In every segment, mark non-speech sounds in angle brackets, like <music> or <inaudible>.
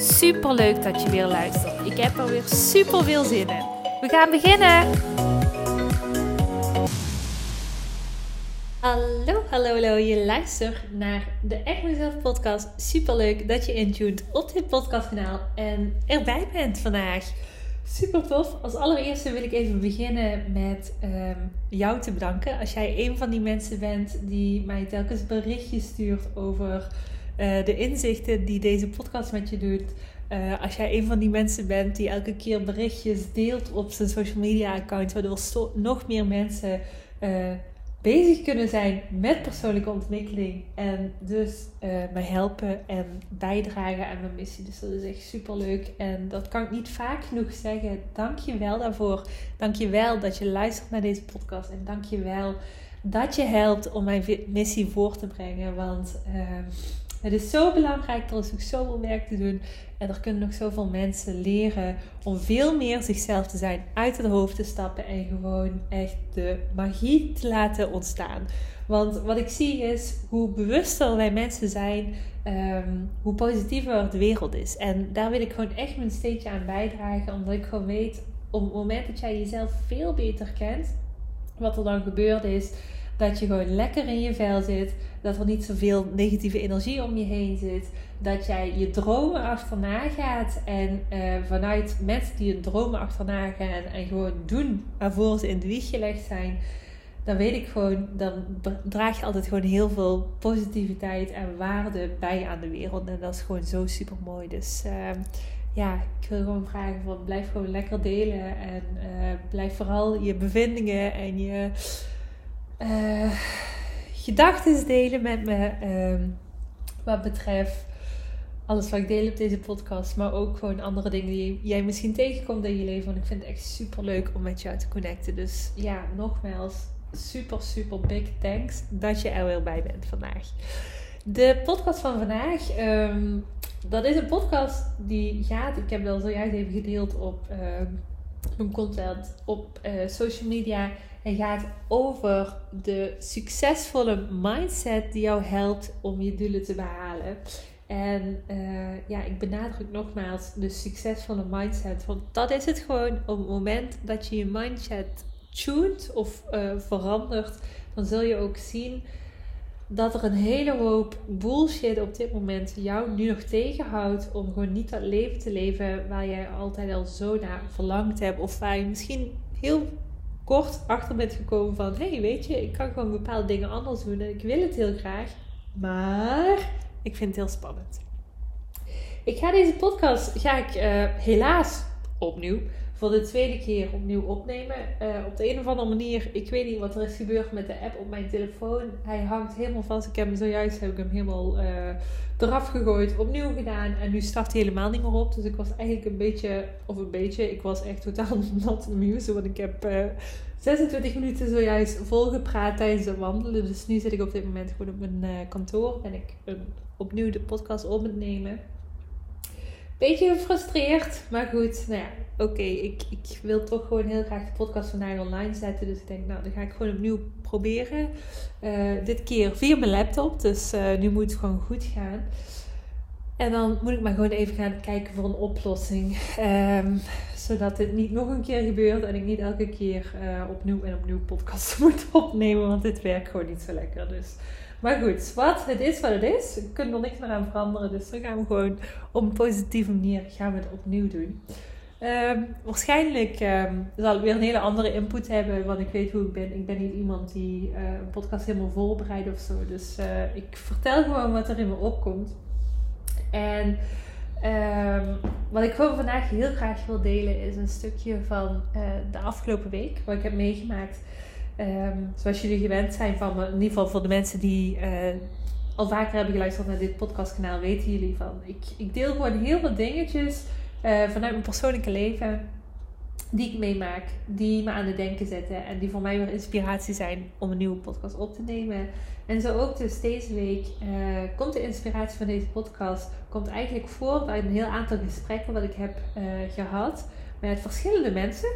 Super leuk dat je weer luistert. Ik heb er weer super veel zin in. We gaan beginnen. Hallo, hallo, hallo. Je luistert naar de Echt Mezelf podcast. Super leuk dat je intuned op dit podcastkanaal en erbij bent vandaag. Super tof. Als allereerste wil ik even beginnen met ehm, jou te bedanken. Als jij een van die mensen bent die mij telkens berichtjes stuurt over uh, de inzichten die deze podcast met je doet. Uh, als jij een van die mensen bent die elke keer berichtjes deelt op zijn social media account, waardoor nog meer mensen uh, bezig kunnen zijn met persoonlijke ontwikkeling en dus mij helpen en bijdragen aan mijn missie. Dus dat is echt super leuk en dat kan ik niet vaak genoeg zeggen. Dank je wel daarvoor. Dank je wel dat je luistert naar deze podcast en dank je wel dat je helpt om mijn missie voor te brengen, want het is zo belangrijk, er is nog zoveel werk te doen. En er kunnen nog zoveel mensen leren om veel meer zichzelf te zijn, uit het hoofd te stappen en gewoon echt de magie te laten ontstaan. Want wat ik zie is hoe bewuster wij mensen zijn, ehm, hoe positiever de wereld is. En daar wil ik gewoon echt mijn steentje aan bijdragen, omdat ik gewoon weet, op het moment dat jij jezelf veel beter kent, wat er dan gebeurd is dat je gewoon lekker in je vel zit. Dat er niet zoveel negatieve energie om je heen zit. Dat jij je dromen achterna gaat. En uh, vanuit mensen die dromen achterna gaan en gewoon doen waarvoor ze in de wieg gelegd zijn. Dan weet ik gewoon, dan draag je altijd gewoon heel veel positiviteit en waarde bij aan de wereld. En dat is gewoon zo super mooi. Dus uh, ja, ik wil gewoon vragen van blijf gewoon lekker delen. En uh, blijf vooral je bevindingen en je uh, gedachten delen met me. Uh, wat betreft alles wat ik deel op deze podcast. Maar ook gewoon andere dingen die jij misschien tegenkomt in je leven. Want ik vind het echt super leuk om met jou te connecten. Dus ja, nogmaals, super, super big thanks dat je er weer bij bent vandaag. De podcast van vandaag, um, dat is een podcast die gaat. Ik heb wel zojuist even gedeeld op uh, mijn content op uh, social media. Hij gaat over de succesvolle mindset die jou helpt om je doelen te behalen. En uh, ja, ik benadruk nogmaals de succesvolle mindset. Want dat is het gewoon. Op het moment dat je je mindset tuned of uh, verandert, dan zul je ook zien dat er een hele hoop bullshit op dit moment jou nu nog tegenhoudt om gewoon niet dat leven te leven waar jij altijd al zo naar verlangd hebt. Of waar je misschien heel kort achter bent gekomen van... hey, weet je, ik kan gewoon bepaalde dingen anders doen en ik wil het heel graag. Maar ik vind het heel spannend. Ik ga deze podcast, ga ik uh, helaas opnieuw, voor de tweede keer opnieuw opnemen. Uh, op de een of andere manier, ik weet niet wat er is gebeurd met de app op mijn telefoon. Hij hangt helemaal vast. Ik heb hem zojuist heb ik hem helemaal uh, eraf gegooid, opnieuw gedaan. En nu start hij helemaal niet meer op. Dus ik was eigenlijk een beetje, of een beetje, ik was echt totaal <laughs> not amused. Want ik heb uh, 26 minuten zojuist volgepraat tijdens het wandelen. Dus nu zit ik op dit moment gewoon op mijn kantoor. Ben ik opnieuw de podcast op het nemen. Beetje gefrustreerd, maar goed. Nou ja, oké. Ik, ik wil toch gewoon heel graag de podcast vandaag online zetten. Dus ik denk, nou, dan ga ik gewoon opnieuw proberen. Uh, dit keer via mijn laptop. Dus uh, nu moet het gewoon goed gaan. En dan moet ik maar gewoon even gaan kijken voor een oplossing. Um, zodat dit niet nog een keer gebeurt en ik niet elke keer uh, opnieuw en opnieuw podcast <laughs> moet opnemen. Want dit werkt gewoon niet zo lekker. Dus maar goed, wat het is wat het is. We kunnen er niks meer aan veranderen. Dus dan gaan we gewoon op een positieve manier gaan we het opnieuw doen. Um, waarschijnlijk um, zal ik weer een hele andere input hebben, want ik weet hoe ik ben. Ik ben niet iemand die uh, een podcast helemaal voorbereidt of zo. Dus uh, ik vertel gewoon wat er in me opkomt. En um, wat ik gewoon vandaag heel graag wil delen is een stukje van uh, de afgelopen week, wat ik heb meegemaakt. Um, zoals jullie gewend zijn van in ieder geval voor de mensen die uh, al vaker hebben geluisterd naar dit podcastkanaal, weten jullie van. Ik, ik deel gewoon heel veel dingetjes vanuit mijn persoonlijke leven die ik meemaak, die me aan het denken zetten en die voor mij weer inspiratie zijn om een nieuwe podcast op te nemen. En zo ook dus deze week uh, komt de inspiratie van deze podcast komt eigenlijk voort uit een heel aantal gesprekken wat ik heb gehad met verschillende mensen.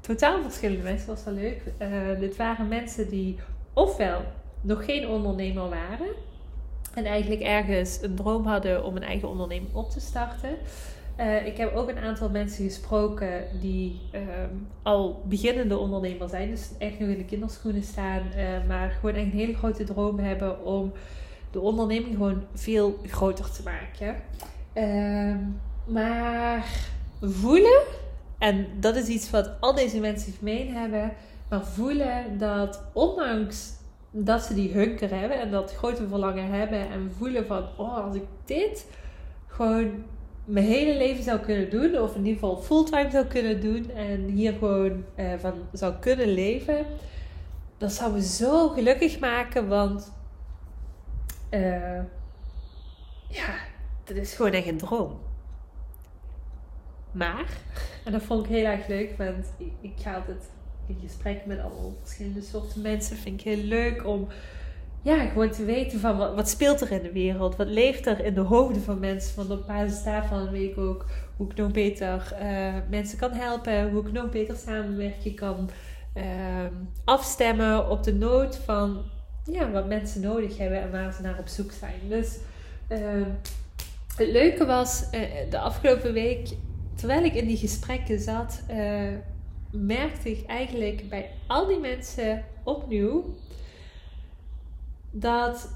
Totaal verschillende mensen, was wel leuk. Uh, dit waren mensen die ofwel nog geen ondernemer waren en eigenlijk ergens een droom hadden om een eigen onderneming op te starten. Uh, ik heb ook een aantal mensen gesproken die ehm, al beginnende ondernemer zijn, dus echt nog in de kinderschoenen staan, uh, maar gewoon echt een hele grote droom hebben om de onderneming gewoon veel groter te maken. Uh, maar voelen, en dat is iets wat al deze mensen gemeen hebben, maar voelen dat ondanks dat ze die hunker hebben en dat grote verlangen hebben en voelen van, oh, als ik dit gewoon mijn hele leven zou kunnen doen, of in ieder geval fulltime zou kunnen doen en hier gewoon uh, van zou kunnen leven, dat zou me zo gelukkig maken, want uh, ja, dat is gewoon echt een droom. Maar, en dat vond ik heel erg leuk, want ik, ga altijd in gesprek met allemaal verschillende soorten mensen. Vind ik heel leuk om ja, gewoon te weten van wat, speelt er in de wereld? Wat leeft er in de hoofden van mensen? Want op basis daarvan weet ik ook hoe ik nog beter uh, mensen kan helpen. Hoe ik nog beter samenwerken kan uh, afstemmen op de nood van ja, wat mensen nodig hebben en waar ze naar op zoek zijn. Dus uh, het leuke was eh, de afgelopen week, terwijl ik in die gesprekken zat, merkte ik eigenlijk bij al die mensen opnieuw dat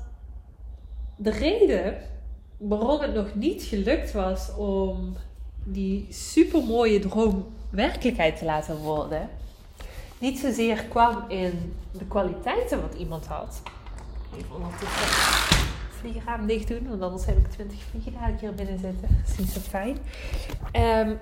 de reden waarom het nog niet gelukt was om die supermooie droom werkelijkheid te laten worden, niet zozeer kwam in de kwaliteiten wat iemand had. Even ondertussen vliegraam dicht doen, want anders heb ik 20 vliegen hier binnen zitten. Dat is niet zo fijn. Um,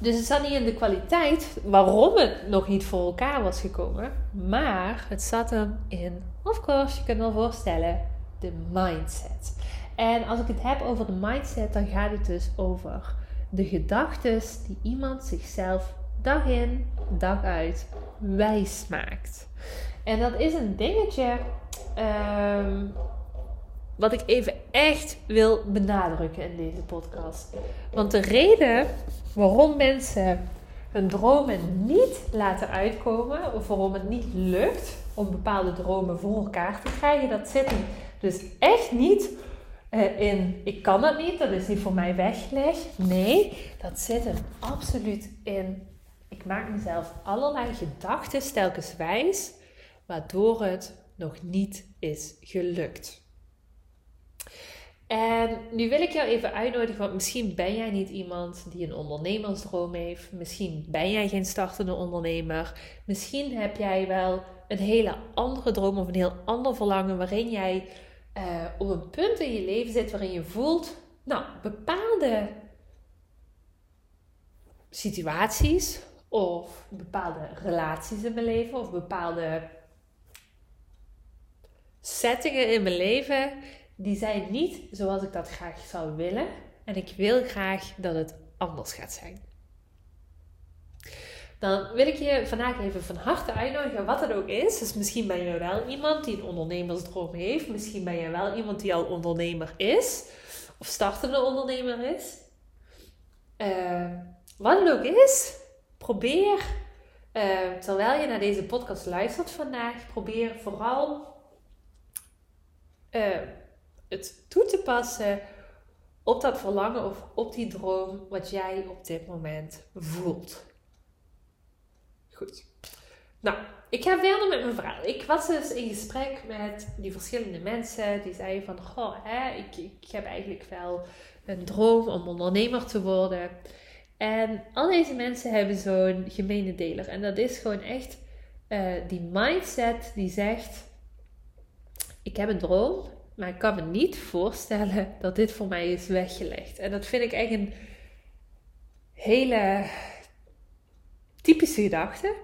dus het zat niet in de kwaliteit waarom het nog niet voor elkaar was gekomen. Maar het zat hem in, of course, je kunt wel voorstellen, de mindset. En als ik het heb over de mindset, dan gaat het dus over de gedachten die iemand zichzelf dag in, dag uit wijs maakt. En dat is een dingetje um, wat ik even echt wil benadrukken in deze podcast. Want de reden waarom mensen hun dromen niet laten uitkomen, of waarom het niet lukt om bepaalde dromen voor elkaar te krijgen, dat zit dus echt niet uh, in ik kan het niet, dat is niet voor mij weggelegd. Nee, dat zit er absoluut in. Ik maak mezelf allerlei gedachten telkens wijs, waardoor het nog niet is gelukt. En nu wil ik jou even uitnodigen, want misschien ben jij niet iemand die een ondernemersdroom heeft. Misschien ben jij geen startende ondernemer. Misschien heb jij wel een hele andere droom of een heel ander verlangen waarin jij uh, op een punt in je leven zit waarin je voelt, nou, bepaalde situaties of bepaalde relaties in mijn leven of bepaalde settingen in mijn leven die zijn niet zoals ik dat graag zou willen. En ik wil graag dat het anders gaat zijn. Dan wil ik je vandaag even van harte uitnodigen, wat het ook is. Dus misschien ben je wel iemand die een ondernemersdroom heeft. Misschien ben je wel iemand die al ondernemer is. Of startende ondernemer is. Uh, wat het ook is, probeer, uh, terwijl je naar deze podcast luistert vandaag, probeer vooral uh, het toe te passen op dat verlangen of op die droom wat jij op dit moment voelt. Goed. Nou, ik ga verder met mijn verhaal. Ik was dus in gesprek met die verschillende mensen die zeiden van, goh, hè, ik, ik heb eigenlijk wel een droom om ondernemer te worden. En al deze mensen hebben zo'n gemene deler. En dat is gewoon echt uh, die mindset die zegt, ik heb een droom maar ik kan me niet voorstellen dat dit voor mij is weggelegd. En dat vind ik echt een hele typische gedachte.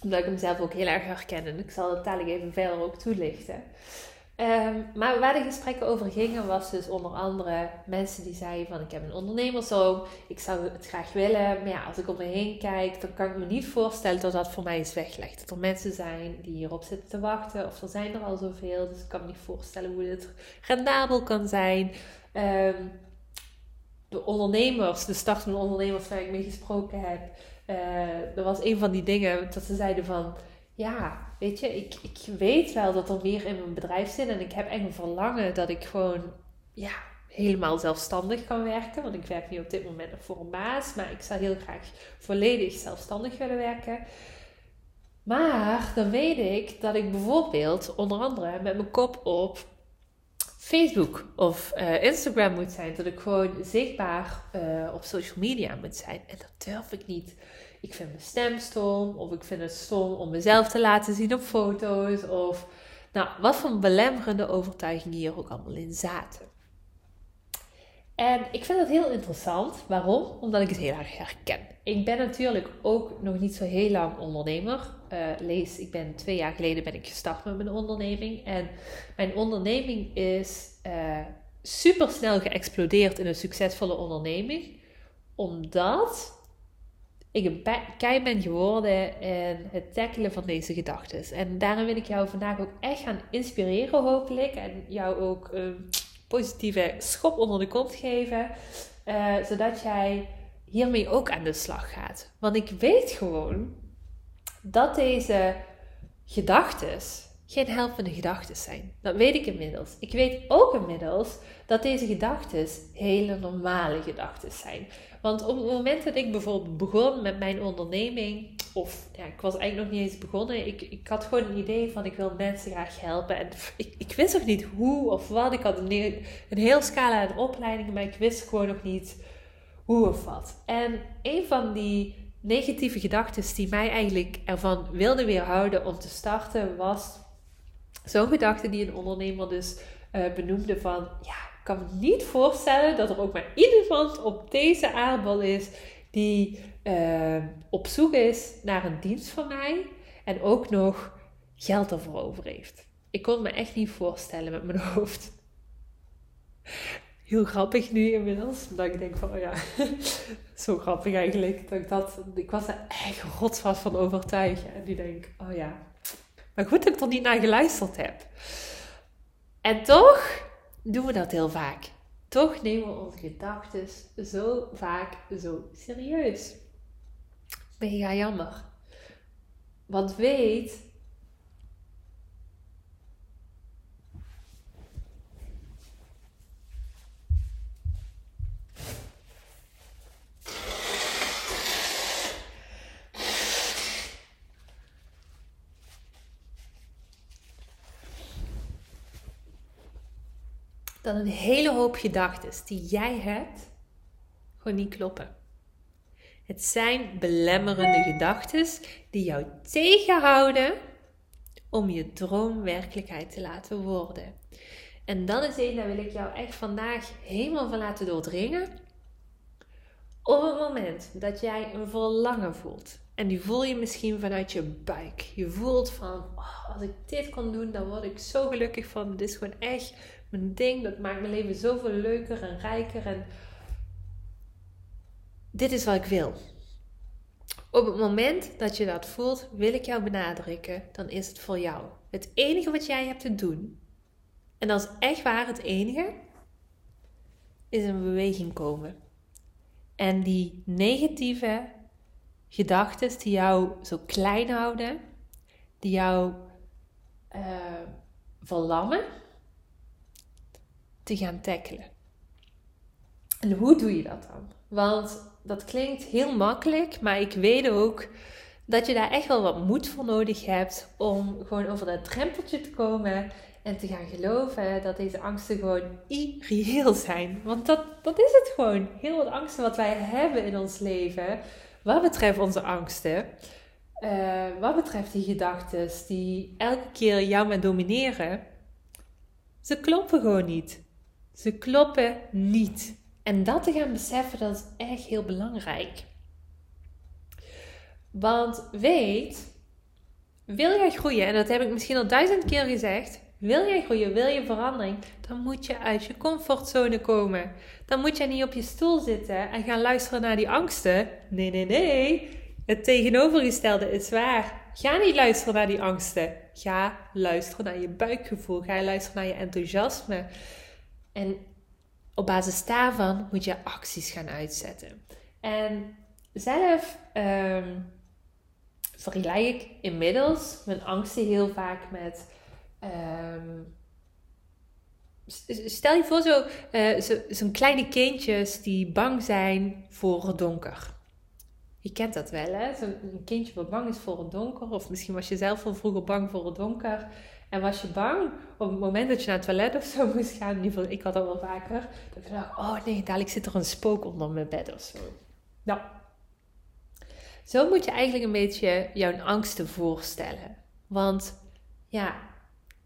Omdat ik hem zelf ook heel erg herken. En ik zal het dadelijk even verder ook toelichten. Ehm, maar waar de gesprekken over gingen was dus onder andere mensen die zeiden van ik heb een ondernemerszoon, ik zou het graag willen, maar ja, als ik om me heen kijk, dan kan ik me niet voorstellen dat dat voor mij is weggelegd. Dat er mensen zijn die hierop zitten te wachten, of er zijn er al zoveel, dus ik kan me niet voorstellen hoe dit rendabel kan zijn. Ehm, de ondernemers, de startende ondernemers waar ik mee gesproken heb, uh, was een van die dingen dat ze zeiden van ja, weet je, ik, ik weet wel dat er meer in mijn bedrijf zit. En ik heb echt een verlangen dat ik gewoon, ja, helemaal zelfstandig kan werken. Want ik werk nu op dit moment nog voor een baas. Maar ik zou heel graag volledig zelfstandig willen werken. Maar dan weet ik dat ik bijvoorbeeld onder andere met mijn kop op Facebook of uh, Instagram moet zijn. Dat ik gewoon zichtbaar uh, op social media moet zijn. En dat durf ik niet ik vind mijn stem stom, of ik vind het stom om mezelf te laten zien op foto's, of nou, wat voor belemmerende overtuigingen hier ook allemaal in zaten. En ik vind het heel interessant. Waarom? Omdat ik het heel erg herken. Ik ben natuurlijk ook nog niet zo heel lang ondernemer. Uh, lees, ik ben twee jaar geleden ben ik gestart met mijn onderneming. En mijn onderneming is uh, super snel geëxplodeerd in een succesvolle onderneming. Omdat ik een kei ben geworden in het tackelen van deze gedachten. En daarom wil ik jou vandaag ook echt gaan inspireren, hopelijk. En jou ook een positieve schop onder de kont geven. Uh, zodat jij hiermee ook aan de slag gaat. Want ik weet gewoon dat deze gedachten geen helpende gedachten zijn. Dat weet ik inmiddels. Ik weet ook inmiddels dat deze gedachten hele normale gedachten zijn. Want op het moment dat ik bijvoorbeeld begon met mijn onderneming, of ja, ik was eigenlijk nog niet eens begonnen, ik, ik had gewoon een idee van ik wil mensen graag helpen. En ik, wist nog niet hoe of wat. Ik had een, heel scala aan opleidingen, maar ik wist gewoon nog niet hoe of wat. En een van die negatieve gedachten die mij eigenlijk ervan wilde weerhouden om te starten, was zo'n gedachte die een ondernemer dus uh, benoemde van ja ik kan me niet voorstellen dat er ook maar iemand op deze aardbol is die uh, op zoek is naar een dienst van mij en ook nog geld ervoor over heeft. Ik kon me echt niet voorstellen met mijn <laughs> hoofd. Heel grappig nu inmiddels, dat ik denk van, oh ja, <laughs> zo grappig eigenlijk. Dat ik, dat, ik was er echt rotsvast van overtuigd. En die denk, oh ja, maar goed dat ik er niet naar geluisterd heb. En toch doen we dat heel vaak. Toch nemen we onze gedachten zo vaak zo serieus. Mega jammer. Want weet dat een hele hoop gedachten die jij hebt gewoon niet kloppen. Het zijn belemmerende gedachten die jou tegenhouden om je droom werkelijkheid te laten worden. En dat is één, daar wil ik jou echt vandaag helemaal van laten doordringen. Op het moment dat jij een verlangen voelt, en die voel je misschien vanuit je buik. Je voelt van, oh, als ik dit kan doen, dan word ik zo gelukkig van. Dit is gewoon echt mijn ding. Dat maakt mijn leven zoveel leuker en rijker. En dit is wat ik wil. Op het moment dat je dat voelt, wil ik jou benadrukken, dan is het voor jou. Het enige wat jij hebt te doen, en dat is echt waar het enige, is in beweging komen. En die negatieve gedachten die jou zo klein houden, die jou uh, verlammen, te gaan tackelen. En hoe doe je dat dan? Want dat klinkt heel makkelijk, maar ik weet ook dat je daar echt wel wat moed voor nodig hebt om gewoon over dat drempeltje te komen en te gaan geloven dat deze angsten gewoon irreëel zijn. Want dat, dat is het gewoon. Heel wat angsten wat wij hebben in ons leven, wat betreft onze angsten, uh, wat betreft die gedachten die elke keer jou maar domineren, ze kloppen gewoon niet. Ze kloppen niet. En dat te gaan beseffen, dat is echt heel belangrijk. Want weet, wil jij groeien, en dat heb ik misschien al duizend keer gezegd, Wil jij groeien, wil je verandering, dan moet je uit je comfortzone komen. Dan moet je niet op je stoel zitten en gaan luisteren naar die angsten. Nee, nee, nee. Het tegenovergestelde is waar. Ga niet luisteren naar die angsten. Ga luisteren naar je buikgevoel. Ga luisteren naar je enthousiasme. En op basis daarvan moet je acties gaan uitzetten. En zelf um, vergelijk ik inmiddels mijn angsten heel vaak met. Um, stel je voor zo'n uh, zo, zo kleine kindjes die bang zijn voor het donker. Je kent dat wel, hè? Zo'n kindje wat bang is voor het donker. Of misschien was je zelf al vroeger bang voor het donker. En was je bang op het moment dat je naar het toilet of zo <laughs> moest gaan. In ieder geval, ik had dat wel vaker. Dat ik dacht, oh nee, dadelijk zit er een spook onder mijn bed of zo. Nou, zo moet je eigenlijk een beetje jouw angsten voorstellen. Want ja,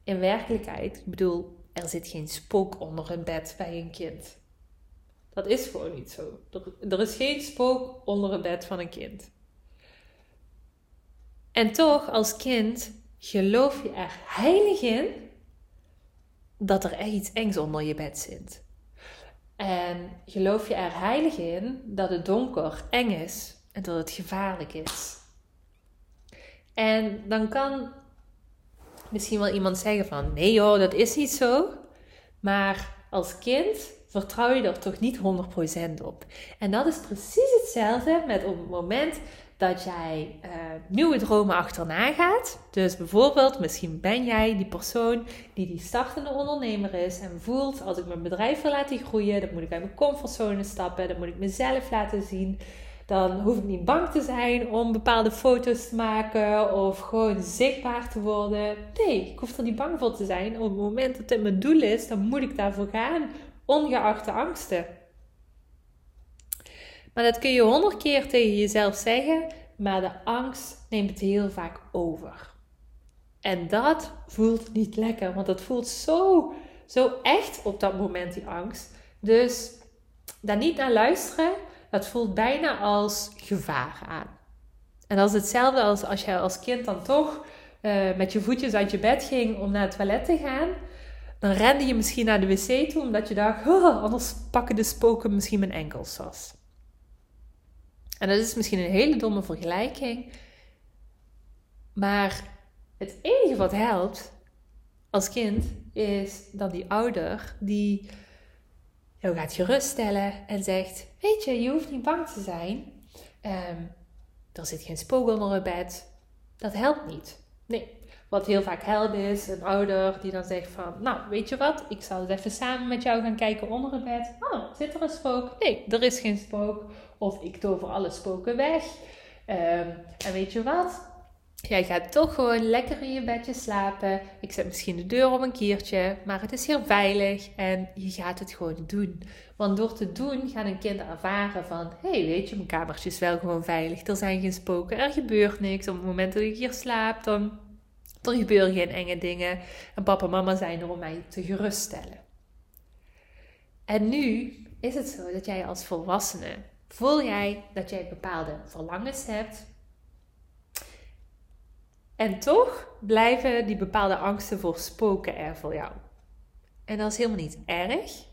in werkelijkheid, ik bedoel, er zit geen spook onder een bed bij een kind. Dat is gewoon niet zo. Er, er is geen spook onder het bed van een kind. En toch, als kind, geloof je er heilig in dat er echt iets engs onder je bed zit. En geloof je er heilig in dat het donker eng is en dat het gevaarlijk is. En dan kan misschien wel iemand zeggen van nee joh, dat is niet zo. Maar als kind vertrouw je er toch niet 100% op. En dat is precies hetzelfde met op het moment dat jij uh, nieuwe dromen achterna gaat. Dus bijvoorbeeld, misschien ben jij die persoon die die startende ondernemer is en voelt: als ik mijn bedrijf wil laten groeien, dan moet ik uit mijn comfortzone stappen, dan moet ik mezelf laten zien. Dan hoef ik niet bang te zijn om bepaalde foto's te maken of gewoon zichtbaar te worden. Nee, ik hoef er niet bang voor te zijn. Op het moment dat het mijn doel is, dan moet ik daarvoor gaan, ongeacht de angsten. Maar dat kun je honderd keer tegen jezelf zeggen, maar de angst neemt het heel vaak over. En dat voelt niet lekker, want het voelt zo, zo echt op dat moment, die angst. Dus daar niet naar luisteren, dat voelt bijna als gevaar aan. En dat is hetzelfde als als je als kind dan toch uh, met je voetjes uit je bed ging om naar het toilet te gaan. Dan rende je misschien naar de wc toe omdat je dacht, oh, anders pakken de spoken misschien mijn enkels vast. En dat is misschien een hele domme vergelijking. Maar het enige wat helpt als kind is dat die ouder die jou gaat geruststellen en zegt: Weet je, je hoeft niet bang te zijn. Um, er zit geen spook onder het bed. Dat helpt niet. Nee. Wat heel vaak helpt is een ouder die dan zegt van, nou weet je wat, ik zal eens even samen met jou gaan kijken onder het bed. Oh, zit er een spook? Nee, er is geen spook. Of ik tover alle spoken weg. Um, en weet je wat? Jij gaat toch gewoon lekker in je bedje slapen. Ik zet misschien de deur op een keertje, maar het is heel veilig en je gaat het gewoon doen. Want door te doen gaat een kind ervaren van, hé hey, weet je, mijn kamertje is wel gewoon veilig. Er zijn geen spoken, er gebeurt niks. Op het moment dat ik hier slaap, dan er gebeuren geen enge dingen. En papa en mama zijn er om mij te geruststellen. En nu is het zo dat jij als volwassene voel jij dat jij bepaalde verlangens hebt. En toch blijven die bepaalde angsten voor spoken er voor jou. En dat is helemaal niet erg,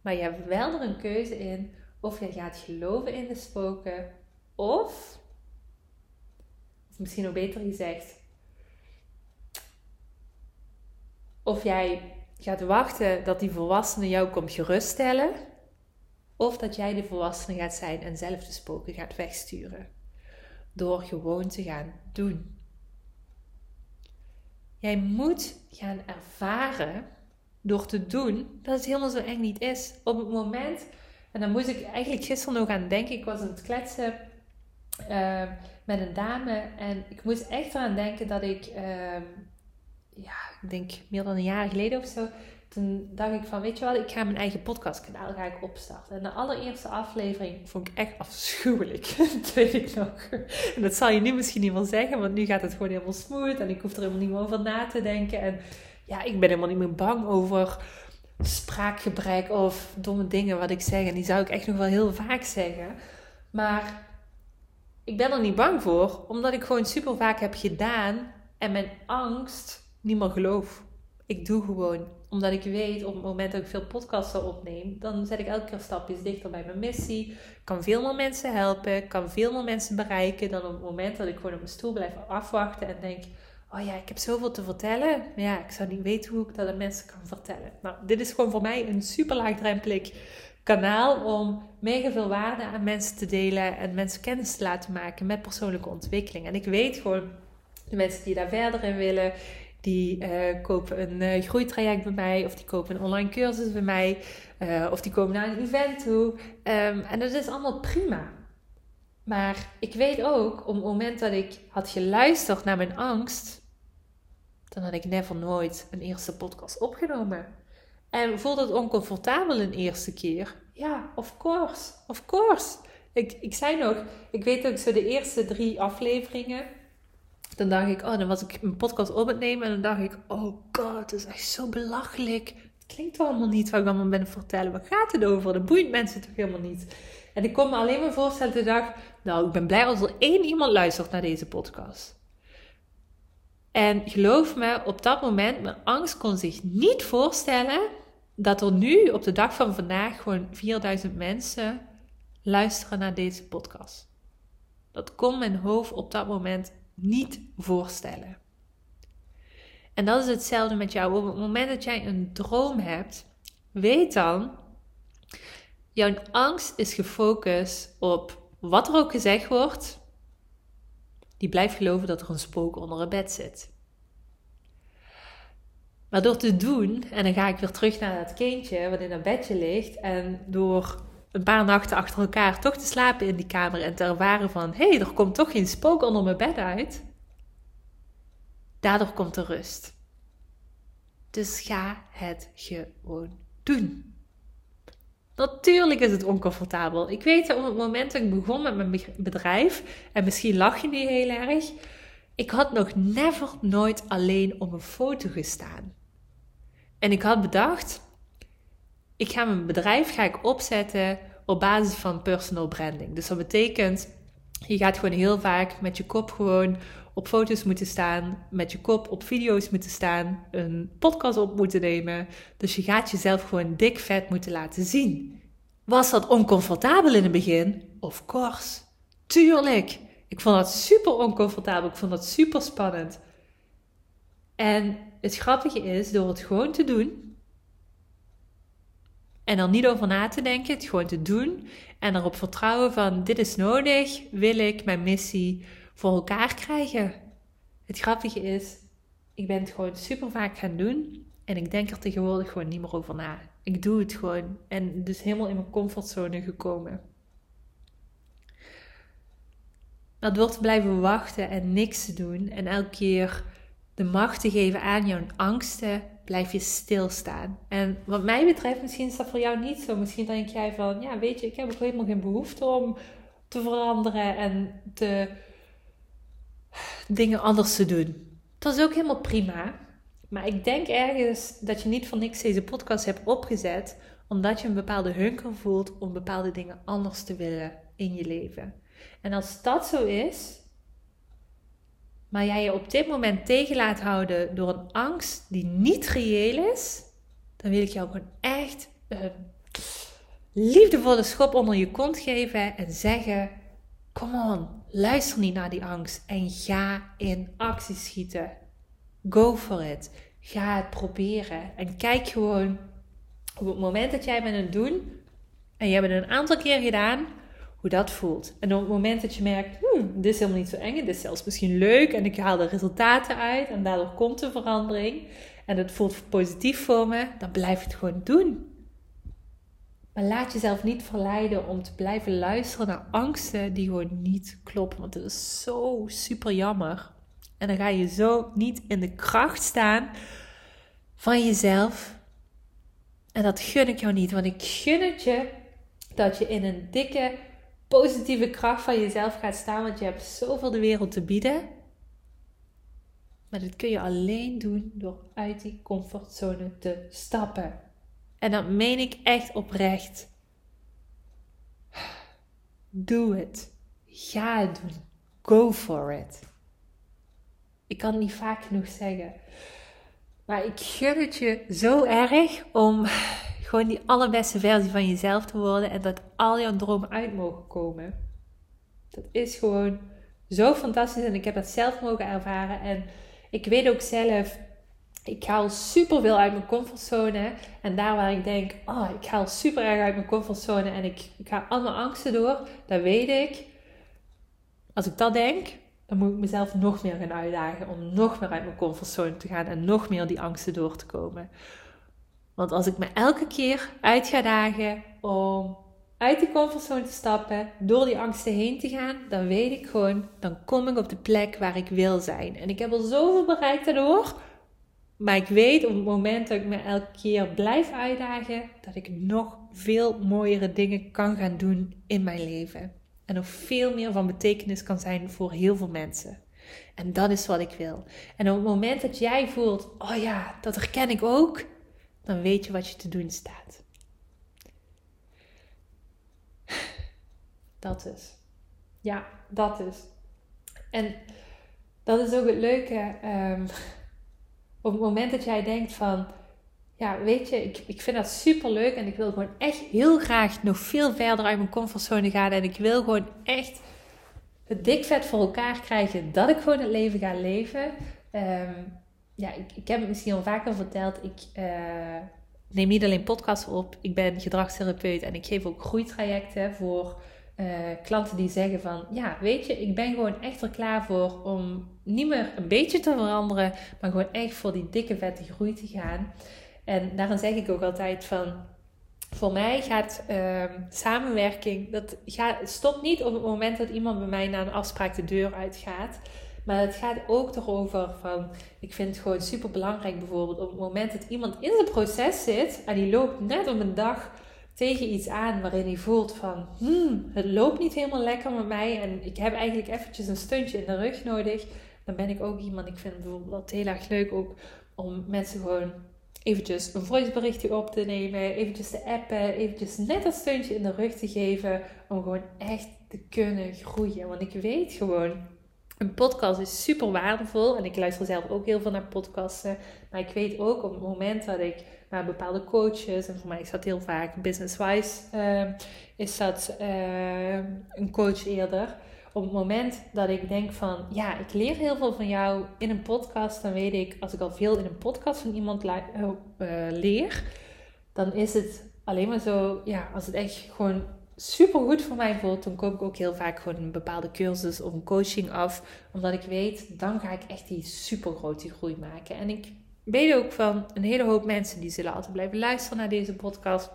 maar je hebt wel er een keuze in of je gaat geloven in de spoken of, of misschien nog beter gezegd, of jij gaat wachten dat die volwassene jou komt geruststellen of dat jij de volwassene gaat zijn en zelf de spoken gaat wegsturen. Door gewoon te gaan doen. Jij moet gaan ervaren door te doen dat het helemaal zo eng niet is. Op het moment, en dan moest ik eigenlijk gisteren nog aan denken, ik was aan het kletsen uh, met een dame en ik moest echt eraan denken dat ik, uh, ja, ik denk meer dan een jaar geleden of zo, toen dacht ik van, weet je wat, ik ga mijn eigen podcastkanaal ga ik opstarten. En de allereerste aflevering vond ik echt afschuwelijk. <laughs> dat weet ik nog. En dat zal je nu misschien niet meer zeggen, want nu gaat het gewoon helemaal smooth. En ik hoef er helemaal niet meer over na te denken. En ja, ik ben helemaal niet meer bang over spraakgebrek of domme dingen wat ik zeg. En die zou ik echt nog wel heel vaak zeggen. Maar ik ben er niet bang voor, omdat ik gewoon super vaak heb gedaan en mijn angst niet meer geloof. Ik doe gewoon. Omdat ik weet op het moment dat ik veel podcasts opneem, dan zet ik elke keer stapjes dichter bij mijn missie. Kan veel meer mensen helpen, kan veel meer mensen bereiken dan op het moment dat ik gewoon op mijn stoel blijf afwachten en denk: Oh ja, ik heb zoveel te vertellen. Maar ja, ik zou niet weten hoe ik dat aan mensen kan vertellen. Nou, dit is gewoon voor mij een super laagdrempelig kanaal om mega veel waarde aan mensen te delen en mensen kennis te laten maken met persoonlijke ontwikkeling. En ik weet gewoon, de mensen die daar verder in willen, die uh, kopen een uh, groeitraject bij mij, of die kopen een online cursus bij mij, uh, of die komen naar een event toe. Um, en dat is allemaal prima. Maar ik weet ook, op het moment dat ik had geluisterd naar mijn angst, dan had ik never nooit een eerste podcast opgenomen. En voelde het oncomfortabel een eerste keer? Ja, of course, of course. Ik, ik zei nog, ik weet ook zo de eerste drie afleveringen. Dan dacht ik, oh, dan was ik een podcast op het nemen en dan dacht ik, oh god, het is echt zo belachelijk. Het klinkt allemaal niet wat ik allemaal ben vertellen. Waar gaat het over? Dat boeit mensen toch helemaal niet. En ik kon me alleen maar voorstellen de dag, nou, ik ben blij als er één iemand luistert naar deze podcast. En geloof me, op dat moment, mijn angst kon zich niet voorstellen dat er nu op de dag van vandaag gewoon 4000 mensen luisteren naar deze podcast. Dat kon mijn hoofd op dat moment niet voorstellen. En dat is hetzelfde met jou. Op het moment dat jij een droom hebt, weet dan, jouw angst is gefocust op wat er ook gezegd wordt. Die blijft geloven dat er een spook onder het bed zit. Maar door te doen, en dan ga ik weer terug naar dat kindje wat in dat bedje ligt, en door een paar nachten achter elkaar toch te slapen in die kamer en te ervaren van, hé, hey, er komt toch geen spook onder mijn bed uit. Daardoor komt de rust. Dus ga het gewoon doen. Natuurlijk is het oncomfortabel. Ik weet dat op het moment dat ik begon met mijn bedrijf, en misschien lach je niet heel erg, ik had nog never nooit alleen op een foto gestaan. En ik had bedacht, ik ga mijn bedrijf ga ik opzetten op basis van personal branding. Dus dat betekent, je gaat gewoon heel vaak met je kop gewoon op foto's moeten staan, met je kop op video's moeten staan, een podcast op moeten nemen. Dus je gaat jezelf gewoon dik vet moeten laten zien. Was dat oncomfortabel in het begin? Of course. Tuurlijk. Ik vond dat super oncomfortabel. Ik vond dat super spannend. En het grappige is, door het gewoon te doen en er niet over na te denken, het gewoon te doen en erop vertrouwen van dit is nodig, wil ik mijn missie voor elkaar krijgen. Het grappige is, ik ben het gewoon super vaak gaan doen en ik denk er tegenwoordig gewoon niet meer over na. Ik doe het gewoon en dus helemaal in mijn comfortzone gekomen. Maar door te blijven wachten en niks te doen en elke keer de macht te geven aan jouw angsten, blijf je stilstaan. En wat mij betreft, misschien is dat voor jou niet zo. Misschien denk jij van, ja, weet je, ik heb ook helemaal geen behoefte om te veranderen en te dingen anders te doen. Dat is ook helemaal prima. Maar ik denk ergens dat je niet voor niks deze podcast hebt opgezet, omdat je een bepaalde hunker voelt om bepaalde dingen anders te willen in je leven. En als dat zo is, maar jij je op dit moment tegen laat houden door een angst die niet reëel is, dan wil ik jou gewoon echt een liefdevolle schop onder je kont geven en zeggen: Come on, luister niet naar die angst en ga in actie schieten. Go for it. Ga het proberen en kijk gewoon op het moment dat jij bent het doen en je hebt het een aantal keer gedaan, hoe dat voelt. En op het moment dat je merkt, hmm, dit is helemaal niet zo eng, dit is zelfs misschien leuk en ik haal de resultaten uit en daardoor komt de verandering en het voelt positief voor me, dan blijf het gewoon doen. Maar laat jezelf niet verleiden om te blijven luisteren naar angsten die gewoon niet kloppen, want dat is zo super jammer. En dan ga je zo niet in de kracht staan van jezelf. En dat gun ik jou niet, want ik gun het je dat je in een dikke positieve kracht van jezelf gaat staan, want je hebt zoveel de wereld te bieden. Maar dat kun je alleen doen door uit die comfortzone te stappen. En dat meen ik echt oprecht. Doe het. Ga het doen. Go for it. Ik kan het niet vaak genoeg zeggen. Maar ik gun het je zo erg om gewoon die allerbeste versie van jezelf te worden en dat al jouw dromen uit mogen komen. Dat is gewoon zo fantastisch en ik heb dat zelf mogen ervaren. En ik weet ook zelf, ik haal super veel uit mijn comfortzone. En daar waar ik denk, oh, ik haal super erg uit mijn comfortzone en ik, ik ga allemaal angsten door, dan weet ik, als ik dat denk, dan moet ik mezelf nog meer gaan uitdagen om nog meer uit mijn comfortzone te gaan en nog meer die angsten door te komen. Want als ik me elke keer uit ga dagen om uit die comfortzone te stappen, door die angsten heen te gaan, dan weet ik gewoon, dan kom ik op de plek waar ik wil zijn. En ik heb al zoveel bereikt daardoor. Maar ik weet op het moment dat ik me elke keer blijf uitdagen, dat ik nog veel mooiere dingen kan gaan doen in mijn leven. En nog veel meer van betekenis kan zijn voor heel veel mensen. En dat is wat ik wil. En op het moment dat jij voelt, oh ja, dat herken ik ook, dan weet je wat je te doen staat. <laughs> Dat is. Ja, dat is. En dat is ook het leuke. Um, <laughs> op het moment dat jij denkt van, ja, weet je, ik, ik vind dat super leuk en ik wil gewoon echt heel graag nog veel verder uit mijn comfortzone gaan. En ik wil gewoon echt het dikvet voor elkaar krijgen dat ik gewoon het leven ga leven. Um, ja, ik, ik heb het misschien al vaker verteld. Ik uh, neem niet alleen podcasts op, ik ben gedragstherapeut en ik geef ook groeitrajecten voor uh, klanten die zeggen van, ja, weet je, ik ben gewoon echt er klaar voor om niet meer een beetje te veranderen, maar gewoon echt voor die dikke vette groei te gaan. En daarom zeg ik ook altijd van, voor mij gaat uh, samenwerking, dat gaat, stopt niet op het moment dat iemand bij mij na een afspraak de deur uitgaat. Maar het gaat ook erover van, ik vind het gewoon super belangrijk bijvoorbeeld op het moment dat iemand in zijn proces zit en die loopt net op een dag tegen iets aan waarin hij voelt van, hmm, het loopt niet helemaal lekker met mij en ik heb eigenlijk eventjes een steuntje in de rug nodig. Dan ben ik ook iemand, ik vind het bijvoorbeeld heel erg leuk ook om mensen gewoon eventjes een voiceberichtje op te nemen, eventjes te appen, eventjes net een steuntje in de rug te geven om gewoon echt te kunnen groeien. Want ik weet gewoon, een podcast is super waardevol en ik luister zelf ook heel veel naar podcasten, maar ik weet ook op het moment dat ik naar bepaalde coaches. En voor mij is dat heel vaak business-wise. Uh, is dat uh, een coach eerder. Op het moment dat ik denk van, ja, ik leer heel veel van jou in een podcast, dan weet ik, als ik al veel in een podcast van iemand uh, leer, dan is het alleen maar zo, ja, als het echt gewoon super goed voor mij voelt, dan koop ik ook heel vaak gewoon een bepaalde cursus of een coaching af. Omdat ik weet, dan ga ik echt die super grote groei maken. En ik weet ook van een hele hoop mensen die zullen altijd blijven luisteren naar deze podcast.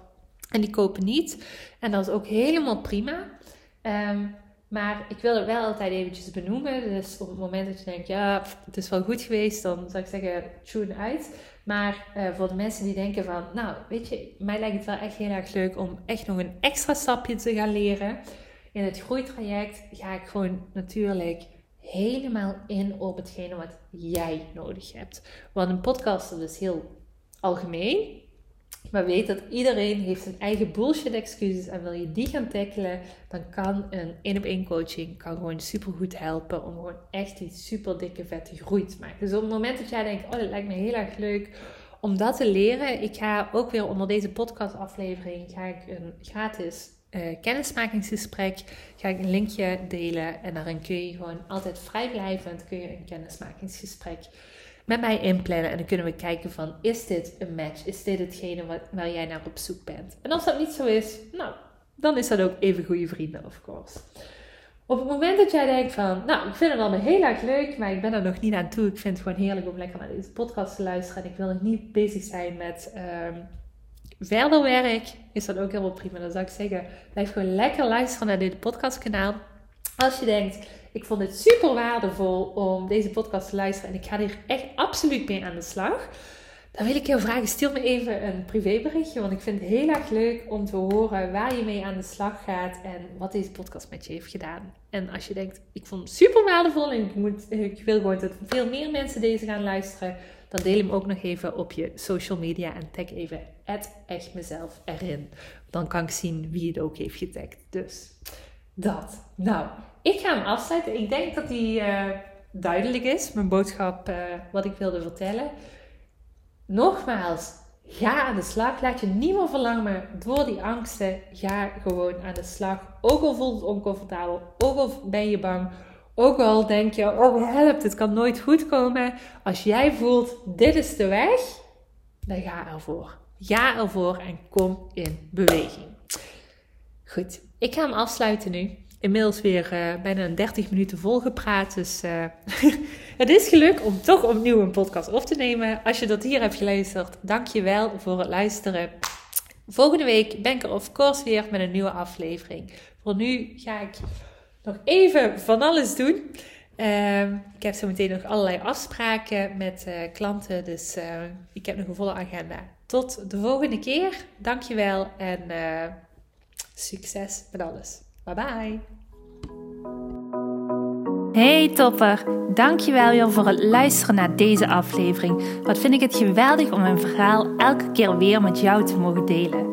En die kopen niet. En dat is ook helemaal prima. Ehm, maar ik wil het wel altijd eventjes benoemen. Dus op het moment dat je denkt, ja, het is wel goed geweest, dan zou ik zeggen, tune uit. Maar uh, voor de mensen die denken van, nou, weet je, mij lijkt het wel echt heel erg leuk om echt nog een extra stapje te gaan leren. In het groeitraject ga ik gewoon natuurlijk helemaal in op hetgene wat jij nodig hebt. Want een podcast is dus heel algemeen. Maar weet dat iedereen heeft zijn eigen bullshit excuses en wil je die gaan tackelen, dan kan een één op één coaching kan gewoon super goed helpen om gewoon echt die super dikke vette groei te maken. Dus op het moment dat jij denkt, oh dat lijkt me heel erg leuk om dat te leren, ik ga ook weer onder deze podcast aflevering ga ik een gratis uh, kennismakingsgesprek ga ik een linkje delen. En daarin kun je gewoon altijd vrijblijvend kun je een kennismakingsgesprek met mij inplannen. En dan kunnen we kijken van, is dit een match? Is dit hetgene wat, waar jij naar op zoek bent? En als dat niet zo is, nou, dan is dat ook even goede vrienden, of course. Op het moment dat jij denkt van, nou, ik vind het allemaal heel erg leuk, maar ik ben er nog niet aan toe. Ik vind het gewoon heerlijk om lekker naar deze podcast te luisteren. En ik wil nog niet bezig zijn met... Um, verder werk, is dat ook helemaal prima. Dan zou ik zeggen, blijf gewoon lekker luisteren naar dit podcastkanaal. Als je denkt, ik vond het super waardevol om deze podcast te luisteren en ik ga hier echt absoluut mee aan de slag. Dan wil ik jou vragen, stuur me even een privéberichtje, want ik vind het heel erg leuk om te horen waar je mee aan de slag gaat en wat deze podcast met je heeft gedaan. En als je denkt, ik vond het super waardevol en ik, moet, ik wil gewoon dat veel meer mensen deze gaan luisteren, dan deel hem ook nog even op je social media en tag even echt mezelf erin. Dan kan ik zien wie het ook heeft getagd. Dus dat. Nou, ik ga hem afsluiten. Ik denk dat die uh, duidelijk is, mijn boodschap, uh, wat ik wilde vertellen. nogmaals, ga aan de slag. Laat je niet meer verlangen door die angsten. Ga gewoon aan de slag. Ook al voelt het oncomfortabel, ook al ben je bang, ook al denk je, oh help, het kan nooit goed komen. Als jij voelt, dit is de weg, dan ga ervoor. Ga ervoor en kom in beweging. Goed, ik ga hem afsluiten nu. Inmiddels weer uh, bijna 30 minuten volgepraat. Dus uh, <laughs> het is gelukt om toch opnieuw een podcast op te nemen. Als je dat hier hebt geluisterd, dank je wel voor het luisteren. Volgende week ben ik er of course weer met een nieuwe aflevering. Voor nu ga ik nog even van alles doen. Uh, ik heb zo meteen nog allerlei afspraken met uh, klanten. Dus ik heb nog een volle agenda. Tot de volgende keer. Dankjewel en succes met alles. Bye bye. Hey topper, dankjewel weer voor het luisteren naar deze aflevering. Wat vind ik het geweldig om mijn verhaal elke keer weer met jou te mogen delen.